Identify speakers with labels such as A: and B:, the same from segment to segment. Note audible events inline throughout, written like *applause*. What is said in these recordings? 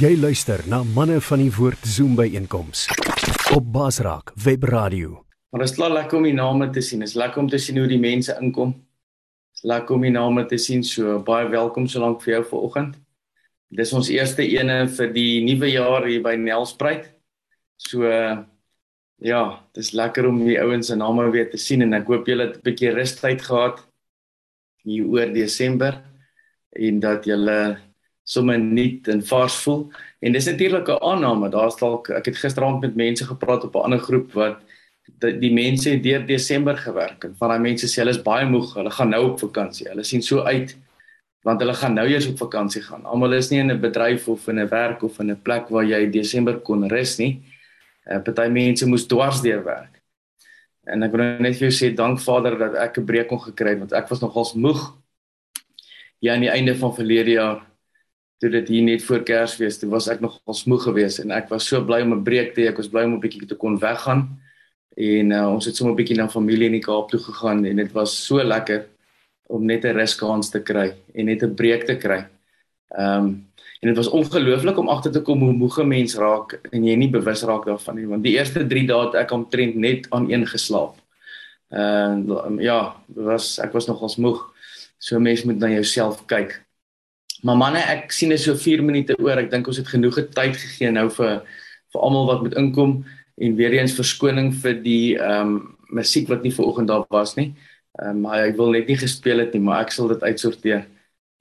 A: Jy luister na manne van die woord Zoom by einkoms op Basraak Web Radio.
B: Maar dit is lekker om die name te sien. Dit is lekker om te sien hoe die mense inkom. Dit is lekker om die name te sien. So baie welkom so lank vir jou vanoggend. Dis ons eerste ene vir die nuwe jaar hier by Nelspruit. So ja, dit is lekker om die ouens se name weer te sien en ek hoop julle het 'n bietjie rustyd gehad hier oor Desember en dat julle sommer nuut en vars voel. En dis natuurlik 'n aanname. Daar's dalk ek het gisteraand met mense gepraat op 'n ander groep wat die, die mense het deur Desember gewerk en van daai mense sê hulle is baie moeg. Hulle gaan nou op vakansie. Hulle sien so uit want hulle gaan nou eers op vakansie gaan. Almal is nie in 'n bedryf of in 'n werk of in 'n plek waar jy Desember kon rus nie. Uh, party mense moes dwars deur werk. En ek wil net vir jou sê dank Vader dat ek 'n breek kon gekry het want ek was nogals moeg. Ja aan die einde van verlede jaar toe dit hier net voor Kersfees, toe was ek nog moeg geweest en ek was so bly om 'n breek te hê. Ek was bly om 'n bietjie te kon weggaan. En uh, ons het sommer 'n bietjie na familie in die Kaap toe gegaan en dit was so lekker om net 'n ruskans te kry en net 'n breek te kry. Ehm um, en dit was ongelooflik om agter te kom hoe moeg 'n mens raak en jy nie bewus raak daarvan nie want die eerste 3 dae het ek omtrent net aan een geslaap. Ehm uh, ja, was ek was nogals moeg. So mense moet na jouself kyk. Maar manne, ek sien dit so 4 minute oor. Ek dink ons het genoeg tyd gegee nou vir vir almal wat moet inkom en weer eens verskoning vir die ehm um, musiek wat nie vanoggend daar was nie. Ehm um, maar ek wil net nie gespeel het nie, maar ek sal dit uitsorteer.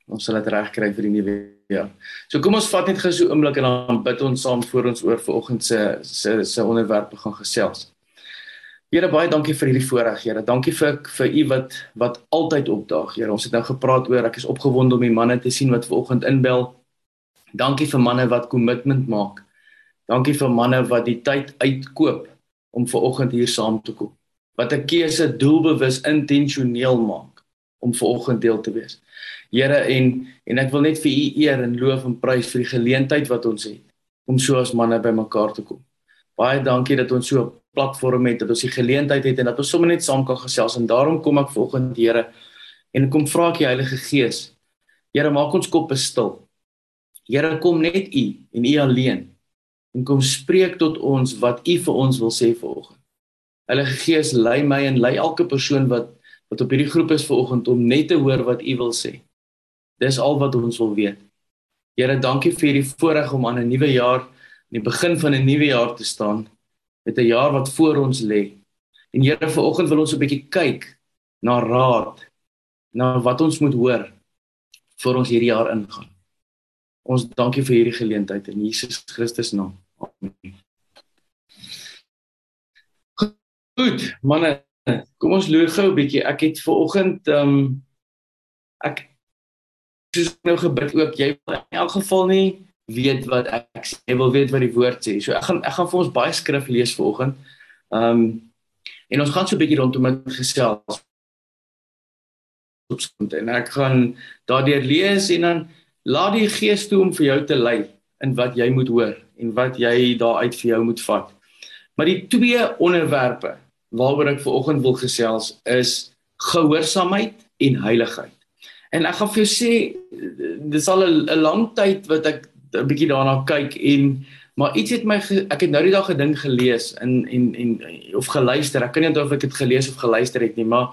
B: Ons sal dit regkry vir die nuwe jaar. So kom ons vat net gou so 'n oomblik en dan bid ons saam voor ons oor vanoggend se se se onderwerpe gaan gesels. Here baie dankie vir hierdie voorreg, Here. Dankie vir vir u wat wat altyd opdaag, Here. Ons het nou gepraat oor ek is opgewonde om die manne te sien wat vanoggend inbel. Dankie vir manne wat kommitment maak. Dankie vir manne wat die tyd uitkoop om vanoggend hier saam te kom. Wat 'n keuse doelbewus intentioneel maak om vanoggend deel te wees. Here en en ek wil net vir u eer en loof en prys vir die geleentheid wat ons het om so as manne bymekaar te kom. Baie dankie dat ons so 'n platform het, dat ons die geleentheid het en dat ons sommer net saam kan gesels en daarom kom ek volgende Here en kom vra ek die Heilige Gees. Here, maak ons koppe stil. Here, kom net U en U alleen en kom spreek tot ons wat U vir ons wil sê vanoggend. Heilige Gees, lei my en lei elke persoon wat wat op hierdie groep is vanoggend om net te hoor wat U wil sê. Dis al wat ons wil weet. Here, dankie vir hierdie voorreg om aan 'n nuwe jaar in die begin van 'n nuwe jaar te staan met 'n jaar wat voor ons lê. En Here, vanoggend wil ons 'n bietjie kyk na raad, na wat ons moet hoor voor ons hierdie jaar ingaan. Ons dankie vir hierdie geleentheid in Jesus Christus naam. Amen. Goed, manne, kom ons loer gou 'n bietjie. Ek het vanoggend ehm um, ek soos nou gebid ook, jy wil in elk geval nie weet wat ek sê, wil weet wat die woord sê. So ek gaan ek gaan vir ons baie skrif lees vanoggend. Ehm um, en ons gaan so 'n bietjie rondom dit gesels. En ek gaan daardeur lees en dan laat die Gees toe om vir jou te lei in wat jy moet hoor en wat jy daaruit vir jou moet vat. Maar die twee onderwerpe waaroor ek vanoggend wil gesels is gehoorsaamheid en heiligheid. En ek gaan vir jou sê dis al 'n lang tyd wat ek 'n bietjie daarna kyk en maar iets het my ek het nou die dag gedink gelees in en en of geluister. Ek kan nie onthou of ek dit gelees of geluister het nie, maar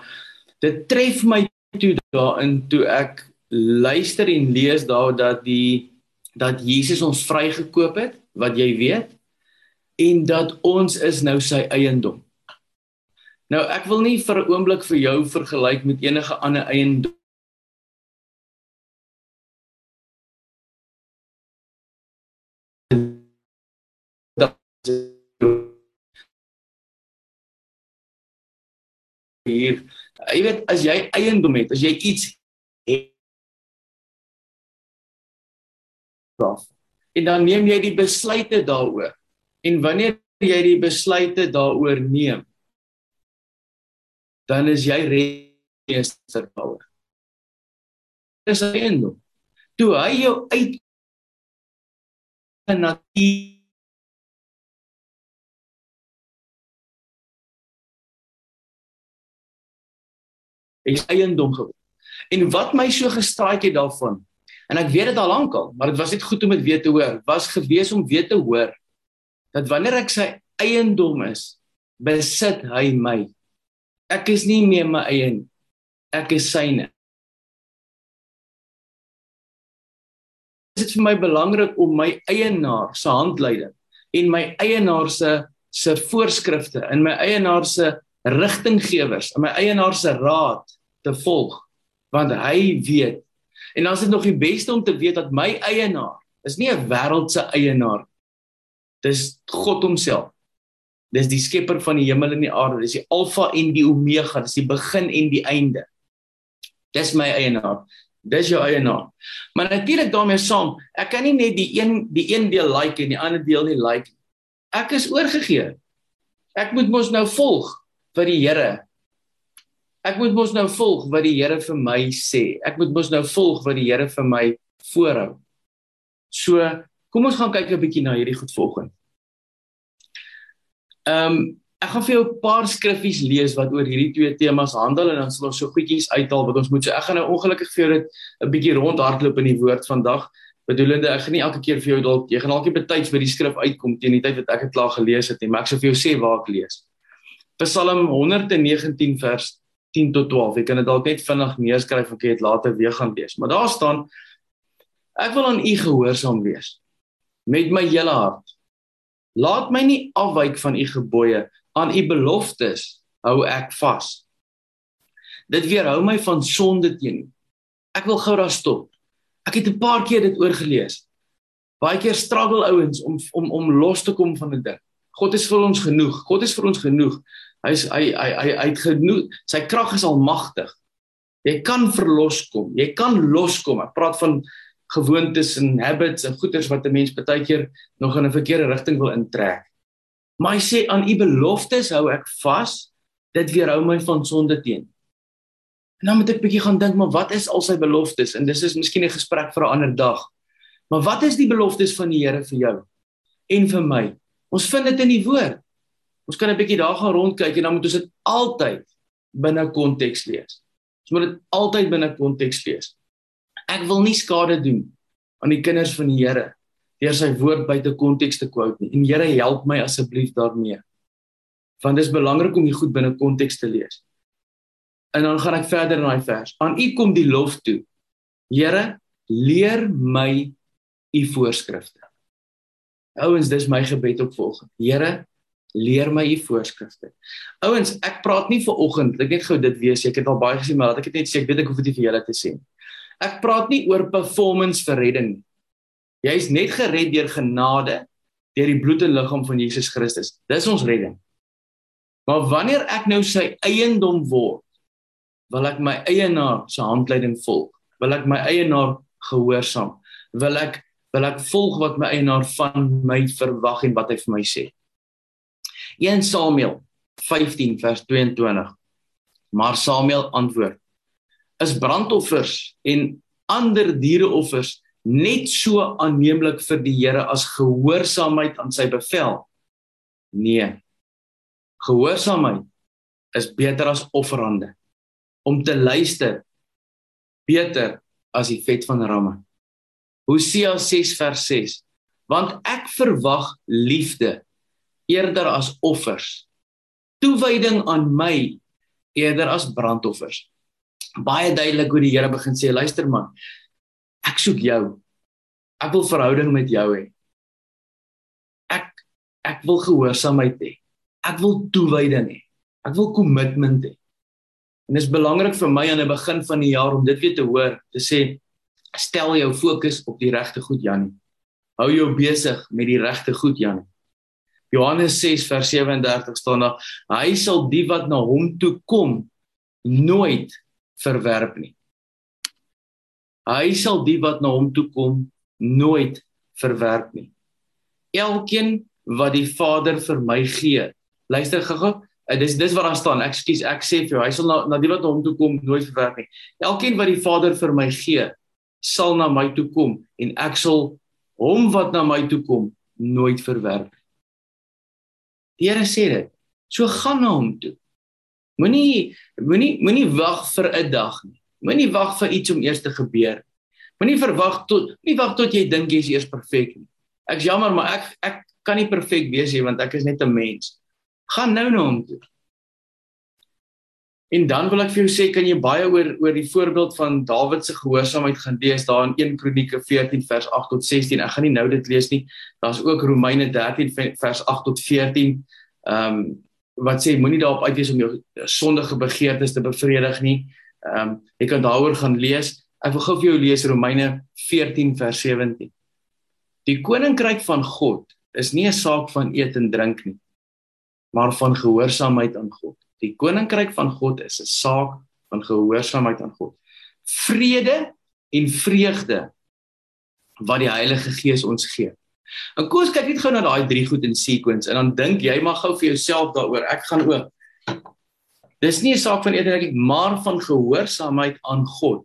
B: dit tref my toe daarin toe ek luister en lees daar dat die dat Jesus ons vrygekoop het, wat jy weet, en dat ons is nou sy eiendom. Nou ek wil nie vir 'n oomblik vir jou vergelyk met enige ander eiendom hier. Jy weet as jy eiendom het, as jy iets het en dan neem jy die besluite daaroor. En wanneer jy die besluite daaroor neem, dan is jy register daaroor. Dis eiendom. Toe hy jou uit na die is eiendom geword. En wat my so gestraai het daarvan En ek weet dit al lankal, maar dit was net goed om dit weer te hoor. Was gewees om weer te hoor dat wanneer ek sy eiendom is, besit hy my. Ek is nie meer my eie nie. Ek is syne. Dit is vir my belangrik om my eienaar se handleiding en my eienaar se se voorskrifte en my eienaar se rigtinggewers en my eienaar se raad te volg want hy weet. En dan is dit nog die beste om te weet dat my eienaar is nie 'n wêreldse eienaar. Dis God homself. Dis die skepper van die hemel en die aarde. Dis die alfa en die omega. Dis die begin en die einde. Dis my eienaar. Dis jou eienaar. Maar natuurlik daarmee saam ek kan nie net die een die een deel like en die ander deel nie like ek is oorgegee. Ek moet mos nou volg vir die Here ek moet mos nou volg wat die Here vir my sê. Ek moet mos nou volg wat die Here vir my voorhou. So, kom ons gaan kyk 'n bietjie na hierdie goed volgende. Ehm um, ek gaan vir jou 'n paar skriffies lees wat oor hierdie twee temas handel en dan sal ons so goedjies uithaal wat ons moet so ek gaan nou ongelukkig vir jou dit 'n bietjie rondhardloop in die woord vandag. Bedoelende ek gaan nie elke keer vir jou dalk jy gaan dalk nie betyds by die skrif uitkom teen die tyd wat ek dit klaar gelees het nie, maar ek sou vir jou sê waar ek lees. Psalm 119 vers 10 tot 12. Jy kan dit dalk net vinnig neerskryf of jy dit later weer gaan lees. Maar daar staan ek wil aan u gehoorsaam wees met my hele hart. Laat my nie afwyk van u gebooie, aan u beloftes hou ek vas. Dit weerhou my van sonde teen u. Ek wil gou daar stop. Ek het 'n paar keer dit oorgelees. Baie keer struggle ouens om om om los te kom van 'n ding. God is vir ons genoeg. God is vir ons genoeg. Hy's hy hy hy hy het genoeg. Sy krag is almagtig. Jy kan verlos kom. Jy kan loskom. Ek praat van gewoontes en habits en goeders wat 'n mens baie keer nog in 'n verkeerde rigting wil intrek. Maar hy sê aan u beloftes hou ek vas. Dit weerhou my van sonde teen. En dan moet ek bietjie gaan dink, maar wat is al sy beloftes? En dis is miskien 'n gesprek vir 'n ander dag. Maar wat is die beloftes van die Here vir jou en vir my? Ons vind dit in die woord. Ons kan 'n bietjie daar gaan rondkyk en dan moet ons dit altyd binne konteks lees. Ons moet dit altyd binne konteks lees. Ek wil nie skade doen aan die kinders van die Here deur sy woord buite konteks te quote nie. En Here help my asseblief daarmee. Want dit is belangrik om die goed binne konteks te lees. En dan gaan ek verder in daai vers. Aan U kom die lof toe. Here, leer my U voorskrifte. Ouens, dis my gebed op volgende. Here, leer my u voorskrifte. Ouens, ek praat nie vir oggend, ek net gou dit weet, ek het al baie gesien, maar laat ek dit net sê, ek weet ek hoef dit vir julle te sê. Ek praat nie oor performance vir redding nie. Jy's net gered deur genade deur die bloed en liggaam van Jesus Christus. Dis ons redding. Maar wanneer ek nou sy eiendom word, wil ek my eienaar se handleiding volg. Wil ek my eienaar gehoorsaam. Wil ek wil ek volg wat my eienaar van my verwag en wat hy vir my sê. 1 Samuel 15 vers 22. Maar Samuel antwoord: Is brandoffers en ander diereoffers net so aanneemlik vir die Here as gehoorsaamheid aan sy bevel? Nee. Gehoorsaamheid is beter as offerande. Om te luister beter as die vet van ramme. Hosea 6 vers 6. Want ek verwag liefde eerder as offers. Toewyding aan my eerder as brandoffers. Baie duidelik hoe die Here begin sê, luister man, ek soek jou. Ek wil verhouding met jou hê. Ek ek wil gehoorsaamheid hê. Ek wil toewyding hê. Ek wil kommitment hê. En dit is belangrik vir my aan die begin van die jaar om dit weer te hoor, te sê stel jou fokus op die regte goed Janie. Hou jou besig met die regte goed Janie. Johannes 6 vers 37 staan daar: Hy sal die wat na hom toe kom nooit verwerp nie. Hy sal die wat na hom toe kom nooit verwerp nie. Elkeen wat die Vader vir my gee. Luister gou-gou. Eh, dis dis wat daar staan. Ekskuus, ek sê vir jou, hy sal na, na die wat na hom toe kom nooit verwerp nie. Elkeen wat die Vader vir my gee, sal na my toe kom en ek sal hom wat na my toe kom nooit verwerp. Die Here sê dit. So gaan na hom toe. Moenie moenie moenie wag vir 'n dag nie. Moenie wag vir iets om eers te gebeur. Moenie verwag tot nie wag tot jy dink jy's eers perfek nie. Ek's jammer, maar ek ek kan nie perfek wees nie want ek is net 'n mens. Gaan nou na hom toe. En dan wil ek vir jou sê kan jy baie oor oor die voorbeeld van Dawid se gehoorsaamheid gaan lees daar in 1 Kronieke 14 vers 8 tot 16. Ek gaan nie nou dit lees nie. Daar's ook Romeine 13 vers 8 tot 14. Ehm um, wat sê moenie daarop uit wees om jou sondige begeertes te bevredig nie. Ehm um, jy kan daaroor gaan lees. Ek wil gou vir jou lees Romeine 14 vers 17. Die koninkryk van God is nie 'n saak van eet en drink nie, maar van gehoorsaamheid aan God. Die koninkryk van God is 'n saak van gehoorsaamheid aan God. Vrede en vreugde wat die Heilige Gees ons gee. En kom ons kyk net gou na daai drie goed in sequence en dan dink jy maar gou vir jouself daaroor. Ek gaan ook. Dis nie 'n saak van eerder ek maar van gehoorsaamheid aan God.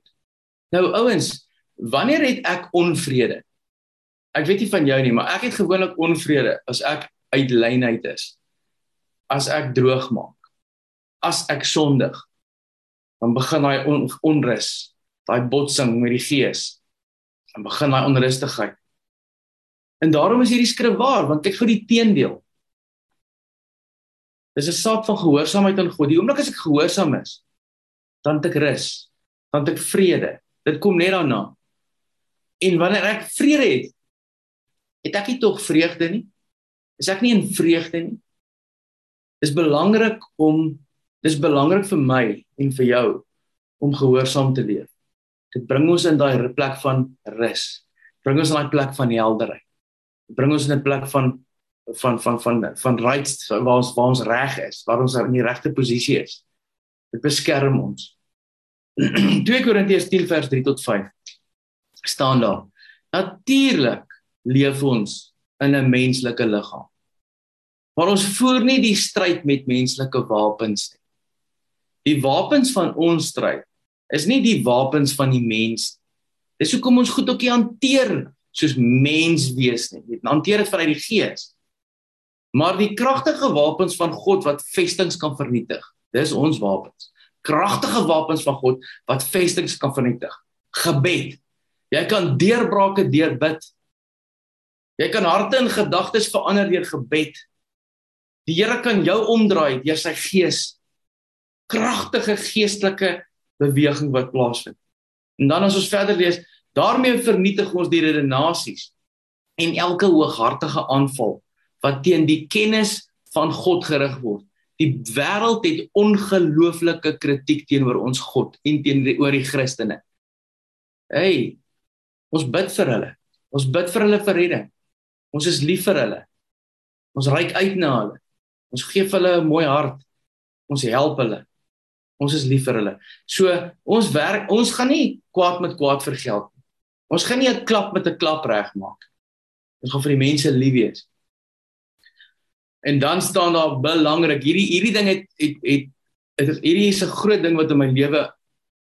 B: Nou ouens, wanneer het ek onvrede? Ek weet nie van jou nie, maar ek het gewoonlik onvrede as ek uit lynheid is. As ek droog maak as ek sondig dan begin daai on, onrus daai botsing met die gees dan begin daai onrustigheid. En daarom is hierdie skrif waar want kyk gou die teendeel. Dis 'n saak van gehoorsaamheid aan God. Die oomblik as ek gehoorsaam is dan het ek rus dan het ek vrede. Dit kom net daarna. En wanneer ek vrede het het ek nie tog vreugde nie. Is ek nie in vreugde nie? Is belangrik om Dis belangrik vir my en vir jou om gehoorsaam te leef. Dit bring ons in daai plek van rus. Bring ons in daai plek van helderheid. Bring ons in 'n plek van van van van van right waar ons waar ons reg is, waar ons in die regte posisie is. Dit beskerm ons. *clears throat* 2 Korintiërs 10 vers 3 tot 5 staan daar. Natuurlik leef ons in 'n menslike liggaam. Maar ons voer nie die stryd met menslike wapens nie. Die wapens van ons stryd is nie die wapens van die mens. Dis hoekom ons goed ook nie hanteer soos mens wees nie. Jy hanteer dit vanuit die gees. Maar die kragtige wapens van God wat vestings kan vernietig. Dis ons wapens. Kragtige wapens van God wat vestings kan vernietig. Gebed. Jy kan deurbrake deur bid. Jy kan harte en gedagtes verander deur gebed. Die Here kan jou omdraai deur sy gees kragtige geestelike beweging wat plaasvind. En dan as ons verder lees, daarmee vernietig ons die redenasies en elke hooghartige aanval wat teen die kennis van God gerig word. Die wêreld het ongelooflike kritiek teenoor ons God en teenoor die Christene. Hey, ons bid vir hulle. Ons bid vir hulle vir redding. Ons is lief vir hulle. Ons reik uit na hulle. Ons gee vir hulle 'n mooi hart. Ons help hulle. Ons is lief vir hulle. So ons werk, ons gaan nie kwaad met kwaad vergeld nie. Ons gaan nie 'n klap met 'n klap regmaak. Ons gaan vir die mense lief wees. En dan staan daar belangrik, hierdie hierdie ding het het het, het hierdie is 'n groot ding wat in my lewe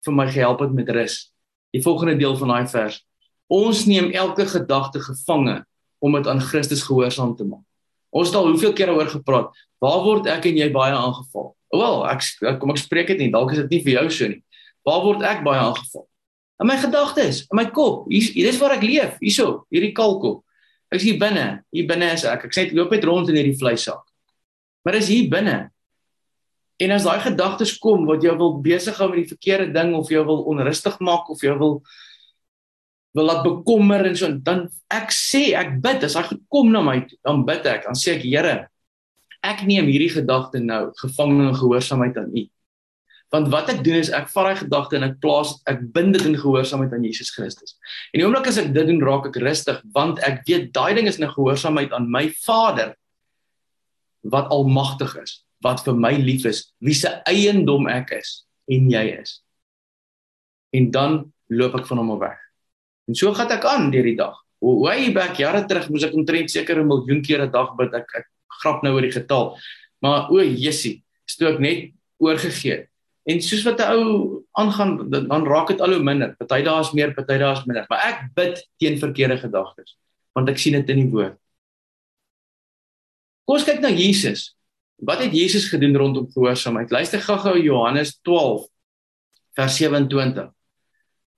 B: vir my gehelp het met rus. Die volgende deel van daai vers. Ons neem elke gedagte gevange om dit aan Christus gehoorsaam te maak. Ons het al hoeveel kere oor gepraat. Waar word ek en jy baie aangeval? Wel, ek kom ek spreek dit nie, dalk is dit nie vir jou so nie. Waar word ek baie aangeval? In my gedagtes, in my kop. Hier hier is waar ek leef, hierso, hierdie kalkop. Ek is hier binne. Hier binne is ek. Ek sê ek loop net rond in hierdie vleissak. Maar dis hier binne. En as daai gedagtes kom wat jou wil besig hou met die verkeerde ding of jou wil onrustig maak of jou wil wil laat bekommer en so dan ek sê ek bid as hy gekom na my dan bid ek dan sê ek Here ek neem hierdie gedagte nou gevang in gehoorsaamheid aan U. Want wat ek doen is ek vat daai gedagte en ek plaas ek bind dit in gehoorsaamheid aan Jesus Christus. En die oomblik as ek dit doen, raak ek rustig want ek weet daai ding is 'n gehoorsaamheid aan my Vader wat almagtig is, wat vir my lief is, wie se eiendom ek is en jy is. En dan loop ek van hom af weg. En so gaan ek aan deur die dag. Way back jare terug moes ek omtrent seker 'n miljoen keer 'n dag bid. Ek ek grap nou oor die getal. Maar o, Jessie, stook net oorgegee. En soos wat 'n ou aangaan, dan raak dit al hoe minder. Party dae is meer, party dae is minder. Maar ek bid teen verkeerde gedagtes, want ek sien dit in die woord. Kom ons kyk na Jesus. Wat het Jesus gedoen rondom gehoorsaamheid? Luister gou-gou Johannes 12 vers 27.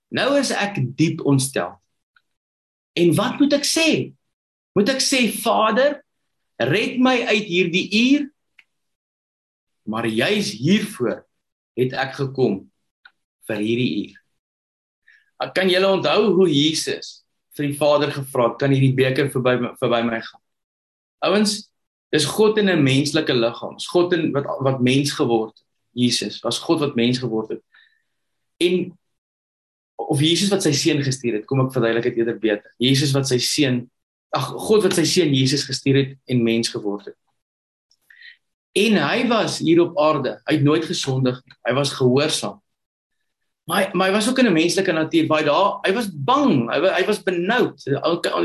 B: Nou is ek diep ontstel. En wat moet ek sê? Moet ek sê Vader, red my uit hierdie uur? Maar juis hiervoor het ek gekom vir hierdie uur. Kan julle onthou hoe Jesus vir die Vader gevra het, kan hierdie beker verby verby my gaan? Ouens, dis God in 'n menslike liggaam. Dis God in wat wat mens geword het. Jesus was God wat mens geword het. En of Jesus wat sy seun gestuur het, kom ek verduidelik dit eerder beter. Jesus wat sy seun ag God wat sy seun Jesus gestuur het en mens geword het. En hy was hier op aarde. Hy het nooit gesondig nie. Hy was gehoorsaam. Maar maar hy was ook in 'n menslike natuur baie daar. Hy was bang. Hy hy was benoud.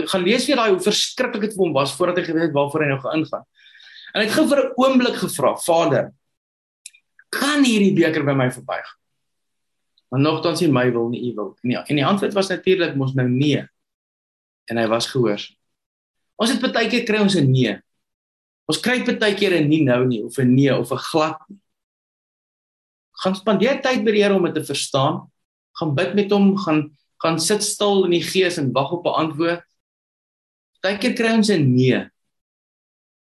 B: Gaan lees weer daai hoe verskriklik dit vir hom was voordat hy geweet het waarvoor hy nou gaan ingaan. En hy het gou vir 'n oomblik gevra, Vader, kan hierdie beker by my verbygaan? Maar nogtans nie my wil nie, u wil. Ja, en die antwoord was natuurlik mos nou nee. En hy was gehoorsaam. Ons het baie keer kry ons 'n nee. Ons kry baie keer 'n nie nou nie of 'n nee of 'n glad nie gaan spandeer tyd by die Here om dit te verstaan. Gaan bid met hom, gaan gaan sit stil in die gees en wag op 'n antwoord. Partykeer kry ons 'n nee.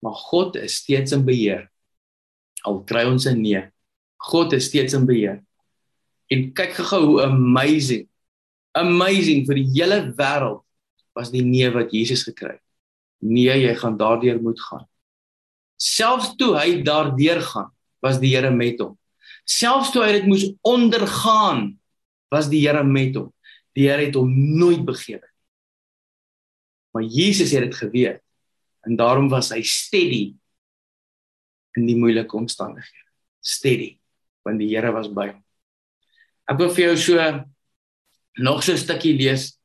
B: Maar God is steeds in beheer. Al kry ons 'n nee. God is steeds in beheer. En kyk gou hoe amazing. Amazing vir die hele wêreld was die nee wat Jesus gekry het. Nee, jy gaan daardeur moet gaan. Selfs toe hy daardeur gaan, was die Here met hom. Selfs toe hy dit moes ondergaan, was die Here met hom. Die Here het hom nooit begewe nie. Maar Jesus het dit geweet en daarom was hy steady in die moeilike omstandighede. Steady want die Here was by hom. Ek wil vir jou so nog so 'n stukkie lees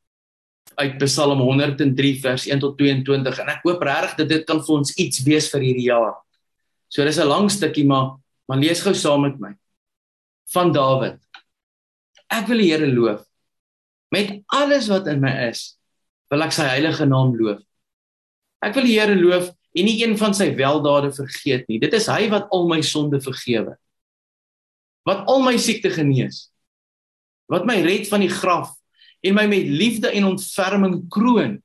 B: uit Psalm 103 vers 1 tot 22 en ek hoop regtig dat dit kan vir ons iets wees vir hierdie jaar. So dis 'n lang stukkie maar maar lees gou saam met my van Dawid. Ek wil die Here loof met alles wat in my is. Wil ek sy heilige naam loof. Ek wil die Here loof en nie een van sy weldade vergeet nie. Dit is hy wat al my sonde vergewe. Wat al my siekte genees. Wat my red van die graf en my met liefde en ontferming kroon.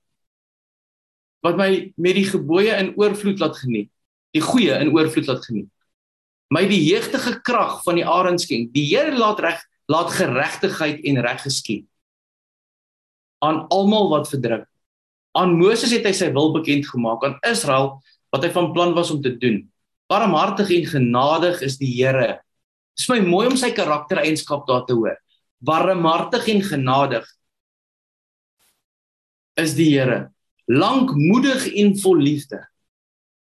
B: Wat my met die gebooie in oorvloed laat geniet. Die goeie in oorvloed laat geniet my die jeugtige krag van die arend skenk. Die Here laat reg laat geregtigheid en reg geskied aan almal wat verdruk. Aan Moses het hy sy wil bekend gemaak aan Israel wat hy van plan was om te doen. Barmhartig en genadig is die Here. Dit is my mooi om sy karaktereienskap daar te hoor. Barmhartig en genadig is die Here. Lankmoedig en vol liefde.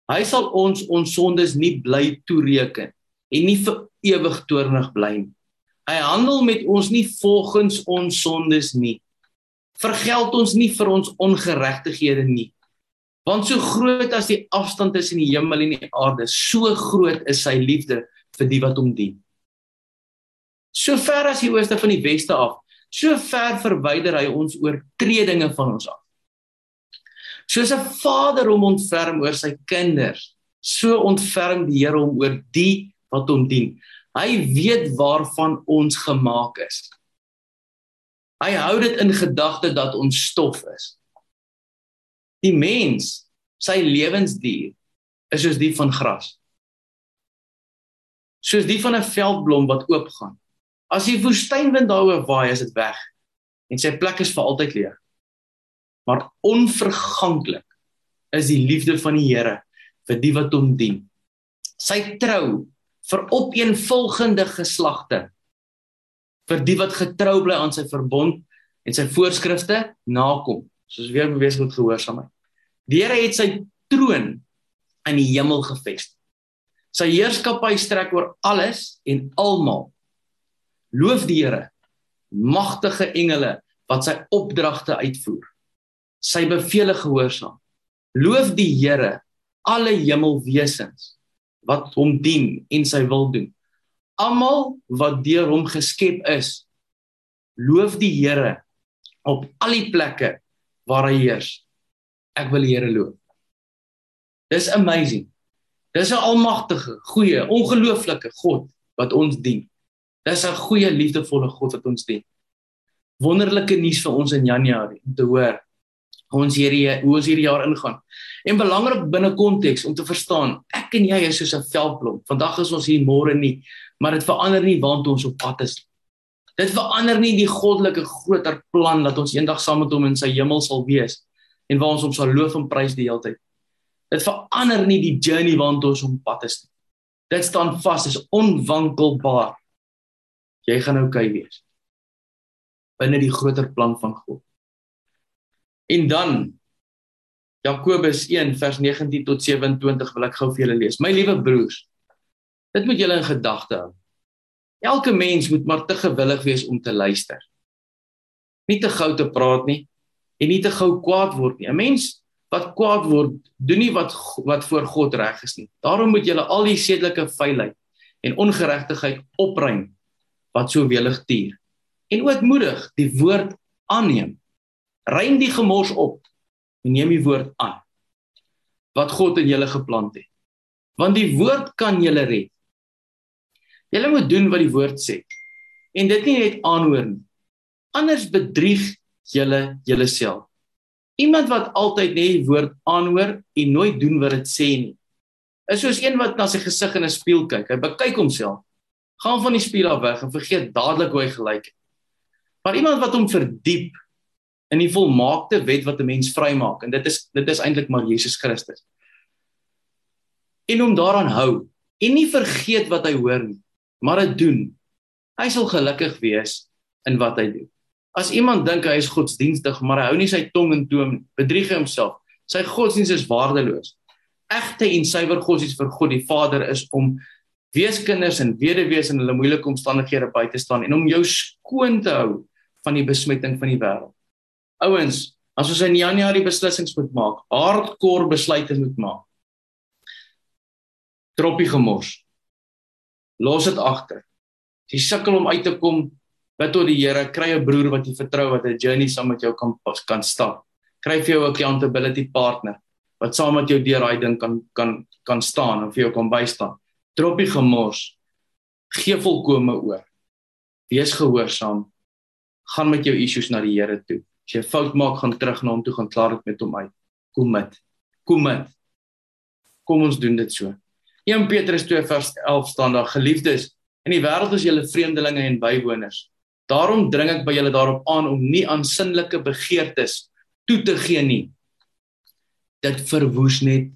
B: Hy sal ons ons sondes nie bly toereken en nie vir ewig toornig bly nie. Hy handel met ons nie volgens ons sondes nie. Vergeld ons nie vir ons ongeregtighede nie. Want so groot as die afstand tussen die hemel en die aarde, so groot is sy liefde vir die wat hom dien. So ver as die ooste van die weste af, so ver verwyder hy ons oortredinge van ons af. Soos 'n vader hom ontferm oor sy kinders, so ontferm die Here hom oor die wat hom dien. Hy weet waarvan ons gemaak is. Hy hou dit in gedagte dat ons stof is. Die mens, sy lewensdier is soos die van gras. Soos die van 'n veldblom wat oopgaan. As die woestynwind daaroor waai, is dit weg. En sy plek is vir altyd leeg. Maar onverganklik is die liefde van die Here vir die wat hom dien. Sy trou vir opeenvolgende geslagte vir die wat getrou bly aan sy verbond en sy voorskrifte nakom. Soos weer bewees met gehoorsaamheid die Here het sy troon in die hemel gevestig sy heerskappy strek oor alles en almal loof die Here magtige engele wat sy opdragte uitvoer sy beveelings gehoorsaam loof die Here alle hemelwesens wat hom dien en sy wil doen. Almal wat deur hom geskep is, loof die Here op al die plekke waar hy heers. Ek wil die Here loof. Dis amazing. Dis 'n almagtige, goeie, ongelooflike God wat ons dien. Dis 'n goeie, liefdevolle God wat ons dien. wonderlike nuus vir ons in Januarie om te hoor ons hierdie hoe ons hierdie jaar ingaan. En belangrik binne konteks om te verstaan, ek en jy is soos 'n veldblom. Vandag is ons hier môre nie, maar dit verander nie waant ons op pad is. Dit verander nie die goddelike groter plan dat ons eendag saam met hom in sy hemel sal wees en waar ons hom sal loof en prys die hele tyd. Dit verander nie die journey waant ons op pad is. Dit staan vas, is onwankelbaar. Jy gaan oukei okay wees binne die groter plan van God. En dan Jakobus 1 vers 19 tot 27 wil ek gou vir julle lees. My liewe broers, dit moet julle in gedagte hou. Elke mens moet maar te gewillig wees om te luister. Nie te gou te praat nie en nie te gou kwaad word nie. 'n Mens wat kwaad word, doen nie wat wat voor God reg is nie. Daarom moet julle al die sedelike vuilheid en ongeregtigheid opruim wat so welig tuur. En ootmoedig die woord aanneem. Ruim die gemors op en neem die woord aan wat God in julle geplant het. Want die woord kan julle red. Julle moet doen wat die woord sê. En dit nie net aanhoor nie. Anders bedrieg julle julleself. Iemand wat altyd net die woord aanhoor en nooit doen wat dit sê nie, is soos een wat na sy gesig in 'n spieël kyk. Hy bekyk homself, gaan van die spieël af weg en vergeet dadelik hoe hy gelyk het. Maar iemand wat hom verdiep in die volmaakte wet wat 'n mens vrymaak en dit is dit is eintlik maar Jesus Christus. En hom daaraan hou en nie vergeet wat hy hoor nie, maar dit doen. Hy sal gelukkig wees in wat hy doen. As iemand dink hy is godsdienstig, maar hy hou nie sy tong in toom, bedrieg hy homself. Sy godsdienst is waardeloos. Egte en suiwer godsdienst vir God die Vader is om weeskinders en weduwees in hulle moeilike omstandighede by te staan en om jou skoon te hou van die besmetting van die wêreld. Ouens, as ons in Januarie beslissings moet maak, hardcore besluite moet maak. Troppie gemors. Los dit agter. Jy sukkel om uit te kom, bid tot die Here, kry 'n broer wat jy vertrou wat 'n journey saam met jou kan kan stap. Kry vir jou 'n accountability partner wat saam met jou deur daai ding kan kan kan staan en vir jou kan bystaan. Troppie gemors. Gee volkome oor. Wees gehoorsaam. Gaan met jou issues na die Here toe. As jy fout maak, gaan terug na hom toe, gaan klaar dit met hom uit. Kom met. Kom met. Kom ons doen dit so. 1 Petrus 2 vers 11 staan daar: Geliefdes, in die wêreld is julle vreemdelinge en bywoners. Daarom dring ek by julle daarop aan om nie aan sinnelike begeertes toe te gee nie. Dit verwoes net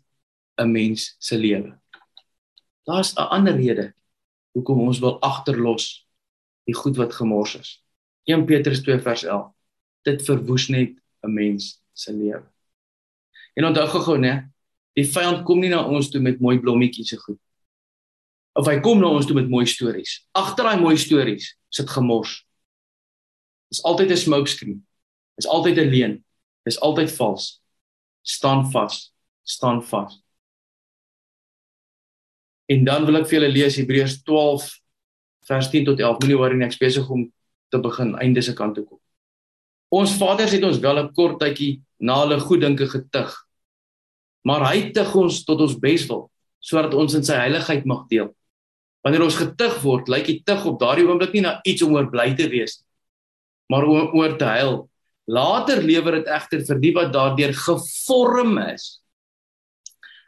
B: 'n mens se lewe. Daar's 'n ander rede hoekom ons wil agterlos die goed wat gemors is. 1 Petrus 2 vers 11 dit verwoes net 'n mens se lewe. En onthou gou-gou, né? Die vyand kom nie na ons toe met mooi blommetjies se goed. Of hy kom na ons toe met mooi stories. Agter daai mooi stories sit gemors. Dis altyd 'n smokescreen. Dis altyd 'n leuen. Dis altyd vals. Staan vas. Staan vas. En dan wil ek vir julle lees Hebreërs 12 vers 10 tot 11. Moenie worry nie, ek besig om te begin einde se kant toe kom. Ons vaders het ons wel 'n kort tydjie na hulle goeddinke getug. Maar hy tug ons tot ons beswil sodat ons in sy heiligheid mag deel. Wanneer ons getug word, lyk die tug op daardie oomblik nie na iets om oor bly te wees nie, maar om oor te huil. Later lewer dit egter vir die wat daardeur gevorm is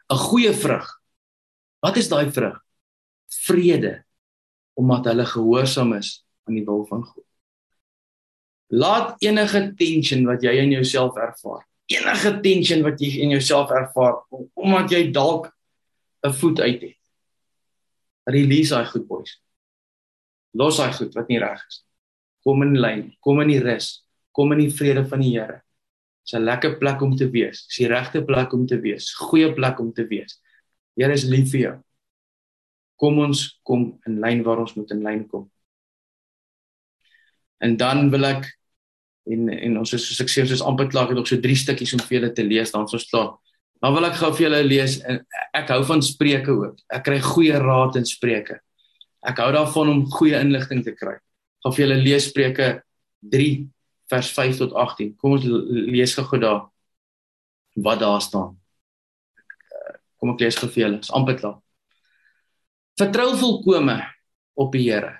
B: 'n goeie vrug. Wat is daai vrug? Vrede omdat hulle gehoorsaam is aan die wil van God. Laat enige tension wat jy in jouself ervaar, enige tension wat jy in jouself ervaar omdat jy dalk 'n voet uit het. Release daai goed boys. Los daai goed wat nie reg is. Kom in lyn, kom in die rus, kom in die vrede van die Here. Dis 'n lekker plek om te wees. Dis die regte plek om te wees. Goeie plek om te wees. Here is lief vir jou. Kom ons kom in lyn waar ons moet in lyn kom. En dan wil ek en en ons is so suksesvol soos amper klaar het nog so drie stukkies om vir julle te lees dan soos klaar. Dan wil ek gou vir julle lees en ek hou van spreuke ook. Ek kry goeie raad in spreuke. Ek hou daarvan om goeie inligting te kry. Ek gaan vir julle lees Spreuke 3 vers 5 tot 18. Kom ons lees gou daar wat daar staan. Kom ek lees gou vir julle. Dis amper klaar. Vertrou volkome op die Here.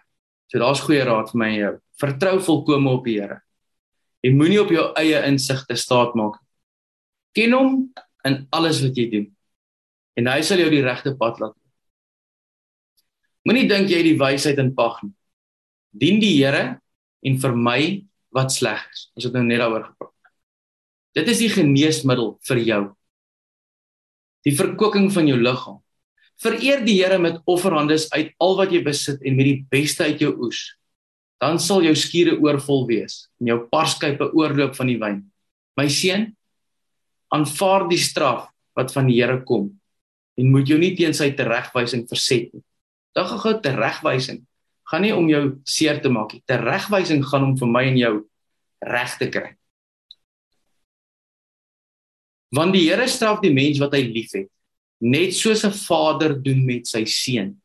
B: So daar's goeie raad vir my en jou. Vertrou volkome op die Here Jy moenie op jou eie insig te staat maak. Ken hom in alles wat jy doen. En hy sal jou die regte pad laat. Moenie dink jy het die wysheid in pag nie. Dien die Here en vermy wat sleg is. Ons het nou net daaroor gepraat. Dit is die geneesmiddel vir jou. Die verkoking van jou liggaam. Vereer die Here met offerhandes uit al wat jy besit en met die beste uit jou oes. Dan sal jou skure oorvol wees en jou parskype oorloop van die wyn. My seun, aanvaar die straf wat van die Here kom en moet jou nie teen sy teregwysing verset nie. Dan gaan gou teregwysing gaan nie om jou seer te maak nie. Teregwysing gaan om vir my en jou reg te kry. Want die Here straf die mens wat hy liefhet, net soos 'n vader doen met sy seun.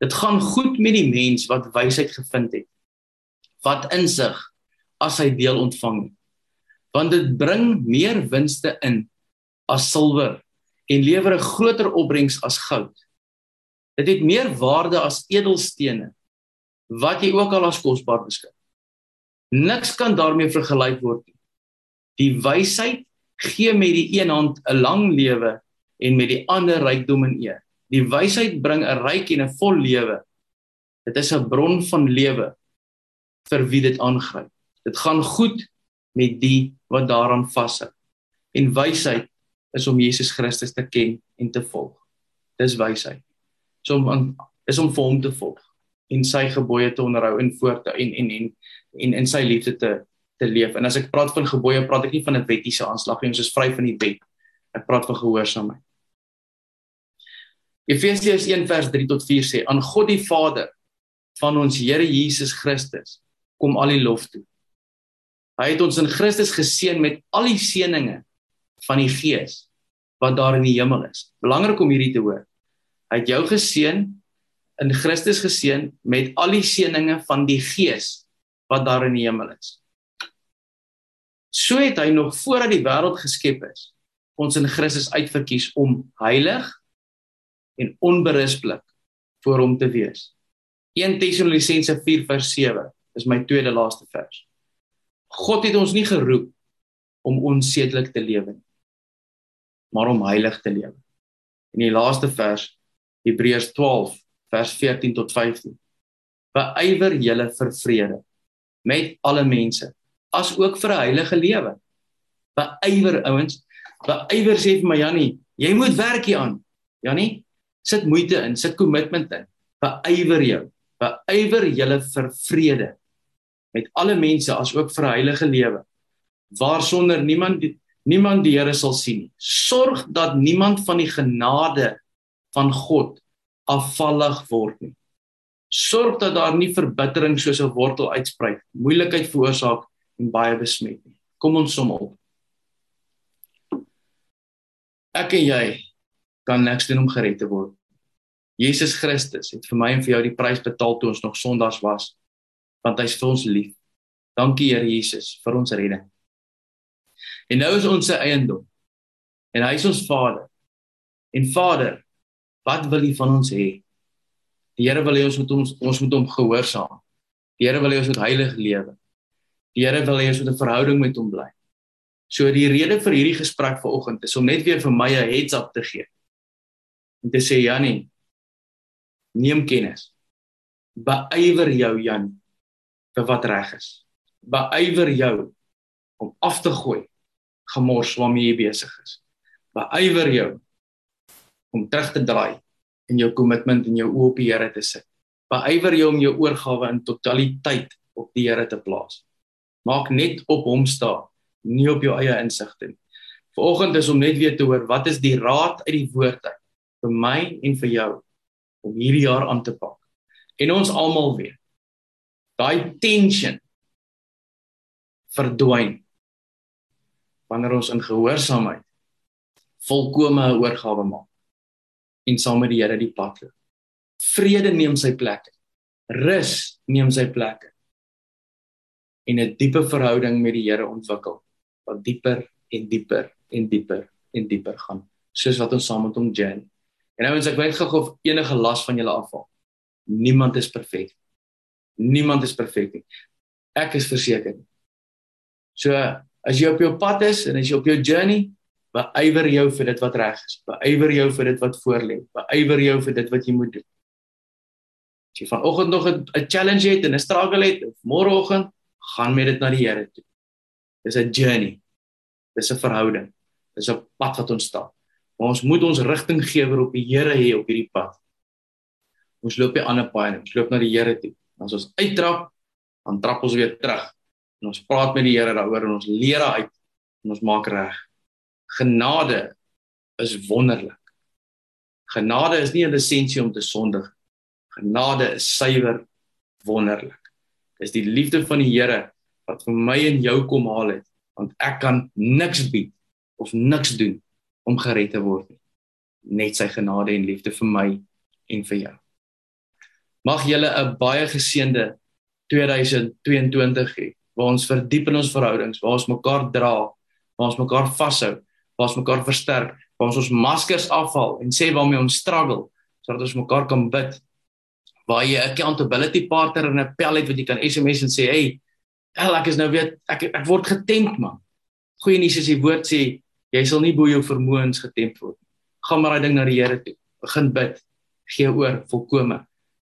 B: Dit gaan goed met die mens wat wysheid gevind het, wat insig as hy deel ontvang het. Want dit bring meer winste in as silwer en lewer 'n groter opbrengs as goud. Dit het meer waarde as edelstene wat jy ook al as kosbaar beskou. Niks kan daarmee vergelyk word nie. Die wysheid gee met die een hand 'n lang lewe en met die ander rykdom en eer. Die wysheid bring 'n ryk en 'n vol lewe. Dit is 'n bron van lewe vir wie dit aangryp. Dit gaan goed met die wat daaraan vashou. En wysheid is om Jesus Christus te ken en te volg. Dis wysheid. So om is om vir hom te volg en sy gebooie te onderhou en voort te en en en en in sy liefde te te leef. En as ek praat van gebooie, praat ek nie van 'n wettiese aanslag nie, ons is vry van die wet. Ek praat van gehoorsaamheid. Efesiërs 1 vers 3 tot 4 sê: "Aan God die Vader van ons Here Jesus Christus kom al die lof toe. Hy het ons in Christus geseën met al die seënings van die Gees wat daar in die hemel is. Belangrik om hierdie te hoor. Hy het jou geseën in Christus geseën met al die seënings van die Gees wat daar in die hemel is. So het hy nog voordat die wêreld geskep is, ons in Christus uitverkies om heilig en onberispelik voor hom te wees. 1 Tessalonisense 4:7 is my tweede laaste vers. God het ons nie geroep om onsedelik te lewe nie, maar om heilig te lewe. In die laaste vers Hebreërs 12 vers 14 tot 15. Beywer julle vir vrede met alle mense as ook vir 'n heilige lewe. Beywer ouens, beywer sê vir my Jannie, jy moet werk hier aan. Jannie, sit moeite in, sit kommitment in. Beywer jou. Beywer julle vir vrede met alle mense as ook vir 'n heilige lewe waarsonder niemand niemand die Here sal sien nie. Sorg dat niemand van die genade van God afvallig word nie sorg dat daar nie verbittering soos 'n wortel uitsprei, moeilikheid veroorsaak en baie besmet nie. Kom ons som op. Ek en jy kan niks doen om gered te word. Jesus Christus het vir my en vir jou die prys betaal toe ons nog sondaars was, want hy's vir ons lief. Dankie Here Jesus vir ons redding. En nou is ons se eiendom. En hy is ons Vader. En Vader, wat wil U van ons hê? Die Here wil hê ons moet ons ons moet hom gehoorsaam. Die Here wil hê ons moet heilig lewe. Die Here wil hê ons moet 'n verhouding met hom bly. So die rede vir hierdie gesprek vanoggend is om net weer vir my 'n heads up te gee. Om te sê Jannie, neem kennis. Beywer jou Jan vir wat reg is. Beywer jou om af te gooi gemors waarmee jy besig is. Beywer jou om terug te draai en jou kommitment en jou oë op die Here te sit. Beywer jou om jou oorgawe in totaliteit op die Here te plaas. Maak net op hom staan, nie op jou eie insigte nie. Vanoggend is om net weer te hoor wat is die raad uit die woord uit vir my en vir jou om hierdie jaar aan te pak. En ons almal weet daai tension verdwyn wanneer ons in gehoorsaamheid volkomme oorgawe maak en saam met die Here die pad loop. Vrede neem sy plek. Rus neem sy plek. En 'n diepe verhouding met die Here ontwikkel wat dieper en dieper en dieper en dieper gaan, soos wat ons saam met hom journey. En nou as ek weet gou of enige las van julle afval. Niemand is perfek. Niemand is perfek nie. Ek is verseker. So as jy op jou pad is en as jy op jou journey, beywer jou vir dit wat reg is. Beywer jou vir dit wat voorlê. Beywer jou vir dit wat jy moet doen. As jy vanoggend nog 'n challenge het en 'n struggle het, môreoggend, gaan met dit na die Here toe. Dis 'n journey. Dis 'n verhouding. Dis 'n pad wat ons stap. Maar ons moet ons rigtinggewer op die Here hê op hierdie pad. Ons loop nie ander paaie, ons loop na die Here toe. As ons uittrap, dan trap ons weer terug. En ons praat met die Here daaroor en ons leer uit en ons maak reg. Genade is wonderlik. Genade is nie 'n lisensie om te sondig. Genade is suiwer wonderlik. Dis die liefde van die Here wat vir my en jou kom haal het, want ek kan niks bied of niks doen om gered te word nie. Net sy genade en liefde vir my en vir jou. Mag julle 'n baie geseënde 2022 hê waar ons verdiep in ons verhoudings, waar ons mekaar dra, waar ons mekaar vashou, waar ons mekaar versterk, waar ons ons maskers afhaal en sê waarmee ons struggle sodat ons mekaar kan bid. Waar jy 'n accountability partner in 'n pel het wat jy kan SMS en sê, "Hey, ek is nou weer ek ek word getemp man." Goeie nuus is die woord sê Jy sal nie bo jou vermoëns getemp word nie. Gaan maar daai ding na die Here toe. Begin bid. Gee oor volkome.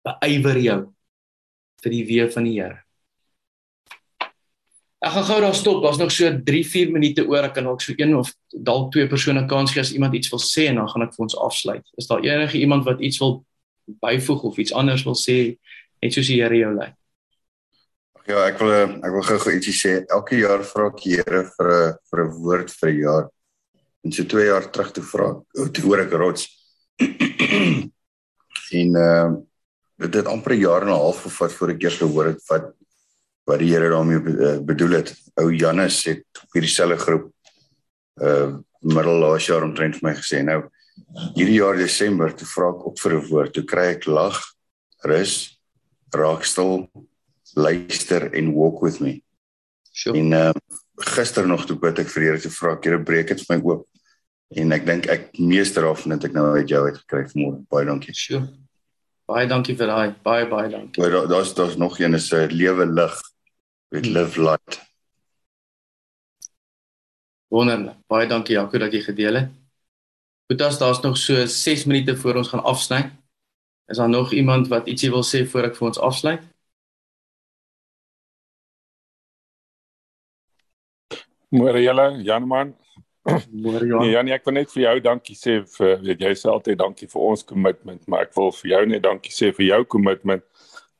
B: Beywer jou vir die weë van die Here. Ek gaan gou daar stop. Daar's nog so 3-4 minute oor. Ek kan dalk so een of dalk twee persone kans gee as iemand iets wil sê en dan gaan ek vir ons afsluit. Is daar enige iemand wat iets wil byvoeg of iets anders wil sê net soos die Here jou lei?
C: Ja, ek wil ek wil gou-gou ietsie sê. Elke jaar vra ek die Here vir 'n vir 'n woord vir 'n jaar. En so 2 jaar terug toe vra ek, toe hoor ek rots. *clears throat* en ehm uh, dit het amper 'n jaar en 'n half gevat voor ek eers gehoor het wat wat die Here daarmee uh, bedoel het. Ou Janus het op hierdie selfe groep uh middel laas jaar omtrent vir my gesê nou hierdie jaar Desember toe vra ek op vir 'n woord. Toe kry ek lag, rus, raak stil, luister en walk with me. Sure. En uh gister nog toe bid ek vir Here te vra, Here breek dit vir my oop en ek dink ek meester daarvan het ek nou uit jou uit gekry vanmôre. Baie dankie.
B: Sure. Baie dankie vir daai. Baie baie dankie.
C: Maar daar's daar's daar nog een is 'n uh, lewe lig met hmm. live light.
B: Wonderlik. Baie dankie Jaco dat jy gedeel het. Goed as daar's nog so 6 minute voor ons gaan afsny. Is daar nog iemand wat ietsie wil sê voor ek vir ons afsluit?
D: Môre julle, Jan man.
B: Môre Jan.
D: Nee, Janie, ek wil net vir jou dankie sê vir weet jy sê altyd dankie vir ons kommitment, maar ek wil vir jou net dankie sê vir jou kommitment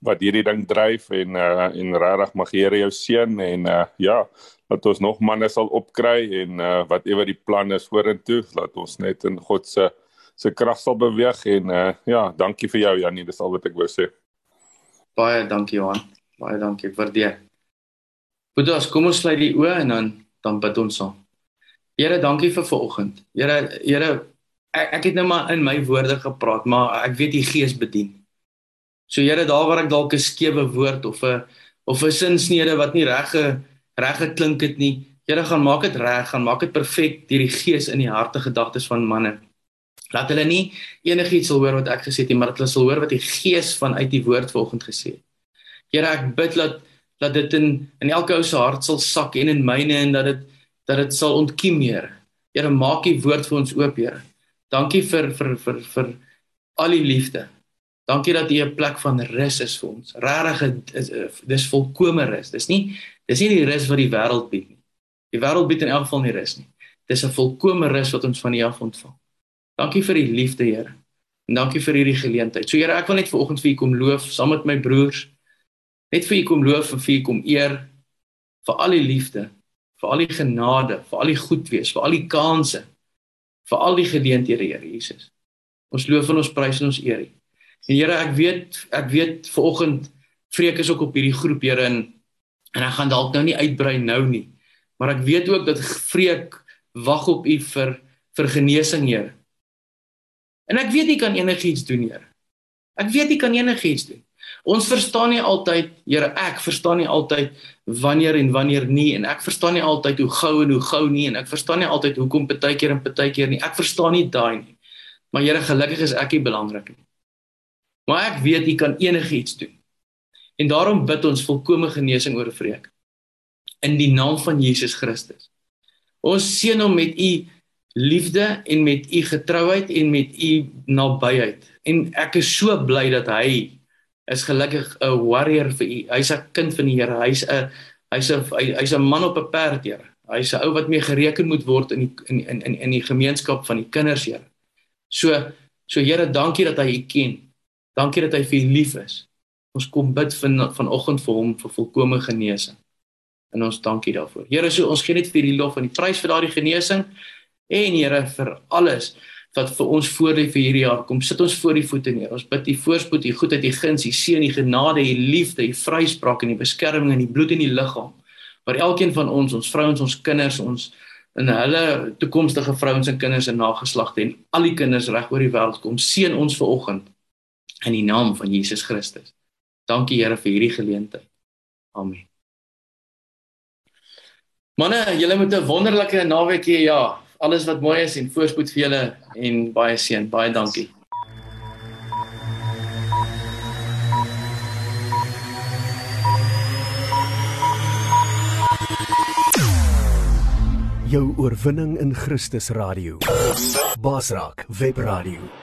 D: wat hierdie ding dryf en uh en regtig mag die Here jou seën en uh ja, dat ons nog manne sal opkry en uh whatever die plan is vorentoe, laat ons net in God se se krag sal beweeg en uh ja, dankie vir jou Janie, dis al wat ek wou sê.
B: Baie dankie Johan. Baie dankie, waardeer. Boetas, kom ons sluit die oë en dan dan bid ons saam. Here, dankie vir vanoggend. Here, Here, ek, ek het nou maar in my woorde gepraat, maar ek weet die Gees bedien. So Here, daar waar ek dalk 'n skewe woord of 'n of 'n sinsnede wat nie reg reg geklink het nie, Here, gaan maak dit reg, gaan maak dit perfek deur die Gees in die harte gedagtes van manne. Laat hulle nie enigiets sal hoor wat ek gesê het nie, maar dat hulle sal hoor wat die Gees vanuit die woord vanoggend gesê het. Here, ek bid dat dat dit in in elke ou se hart sal sak en in myne en dat dit dat dit sal ontkiem Here. Here maak U woord vir ons oop Here. Dankie vir vir vir vir al die liefde. Dankie dat U 'n plek van rus is vir ons. Regtig is dis volkomme rus. Dis nie dis nie die rus wat die wêreld bied nie. Die wêreld bied in elk geval nie rus nie. Dis 'n volkomme rus wat ons van U af ontvang. Dankie vir U liefde Here. En dankie vir hierdie geleentheid. So Here, ek wil net vanoggend vir U kom loof saam met my broers. Net vir U kom loof en vir U kom eer vir al die liefde vir al die genade, vir al die goed wees, vir al die kansse, vir al die geleenthede, Here Jesus. Ons loof en ons prys en ons eer U. En Here, ek weet ek weet vanoggend vreek is ook op hierdie groep, Here, en en ek gaan dalk nou nie uitbrei nou nie, maar ek weet ook dat vreek wag op U vir vir genesing, Here. En ek weet U kan enigiets doen, Here. Ek weet U kan enigiets doen. Ons verstaan nie altyd, Here, ek verstaan nie altyd wanneer en wanneer nie en ek verstaan nie altyd hoe gou en hoe gou nie en ek verstaan nie altyd hoekom partykeer en partykeer nie. Ek verstaan nie daai nie. Maar Here, gelukkig is ek nie belangrik nie. Maar ek weet U kan enigiets doen. En daarom bid ons volkomme genesing oor vreek. in die naam van Jesus Christus. Ons seën hom met u liefde en met u getrouheid en met u nabyheid. En ek is so bly dat hy is gelukkig 'n warrior vir u. Hy's 'n kind van die Here. Hy's 'n hy's 'n hy's 'n man op 'n perd, Here. Hy's 'n ou wat mee gereken moet word in die in in in die gemeenskap van die kinders, Here. So so Here, dankie dat hy u ken. Dankie dat hy vir u lief is. Ons kom bid van vanoggend vir hom vir volkomme genesing. En ons dankie daarvoor. Here, so ons gee net vir die lof en die prys vir daardie genesing en Here vir alles wat vir ons voor lê vir hierdie jaar. Kom sit ons voor die voete neer. Ons bid U voorspoed, U goedheid, U guns, U seën, U genade, U liefde, U vryspraak en U beskerming in die bloed en die liggaam. Vir elkeen van ons, ons vrouens, ons kinders, ons en hulle toekomstige vrouens en kinders en nageslagte en al die kinders reg oor die wêreld kom seën ons ver oggend in die naam van Jesus Christus. Dankie Here vir hierdie geleentheid. Amen. Manne, julle moet 'n wonderlike naweek hê. Ja, alles wat mooi is en voorspoed vir julle en baie seën. Baie dankie.
A: Jou oorwinning in Christus radio. Basraak webradio.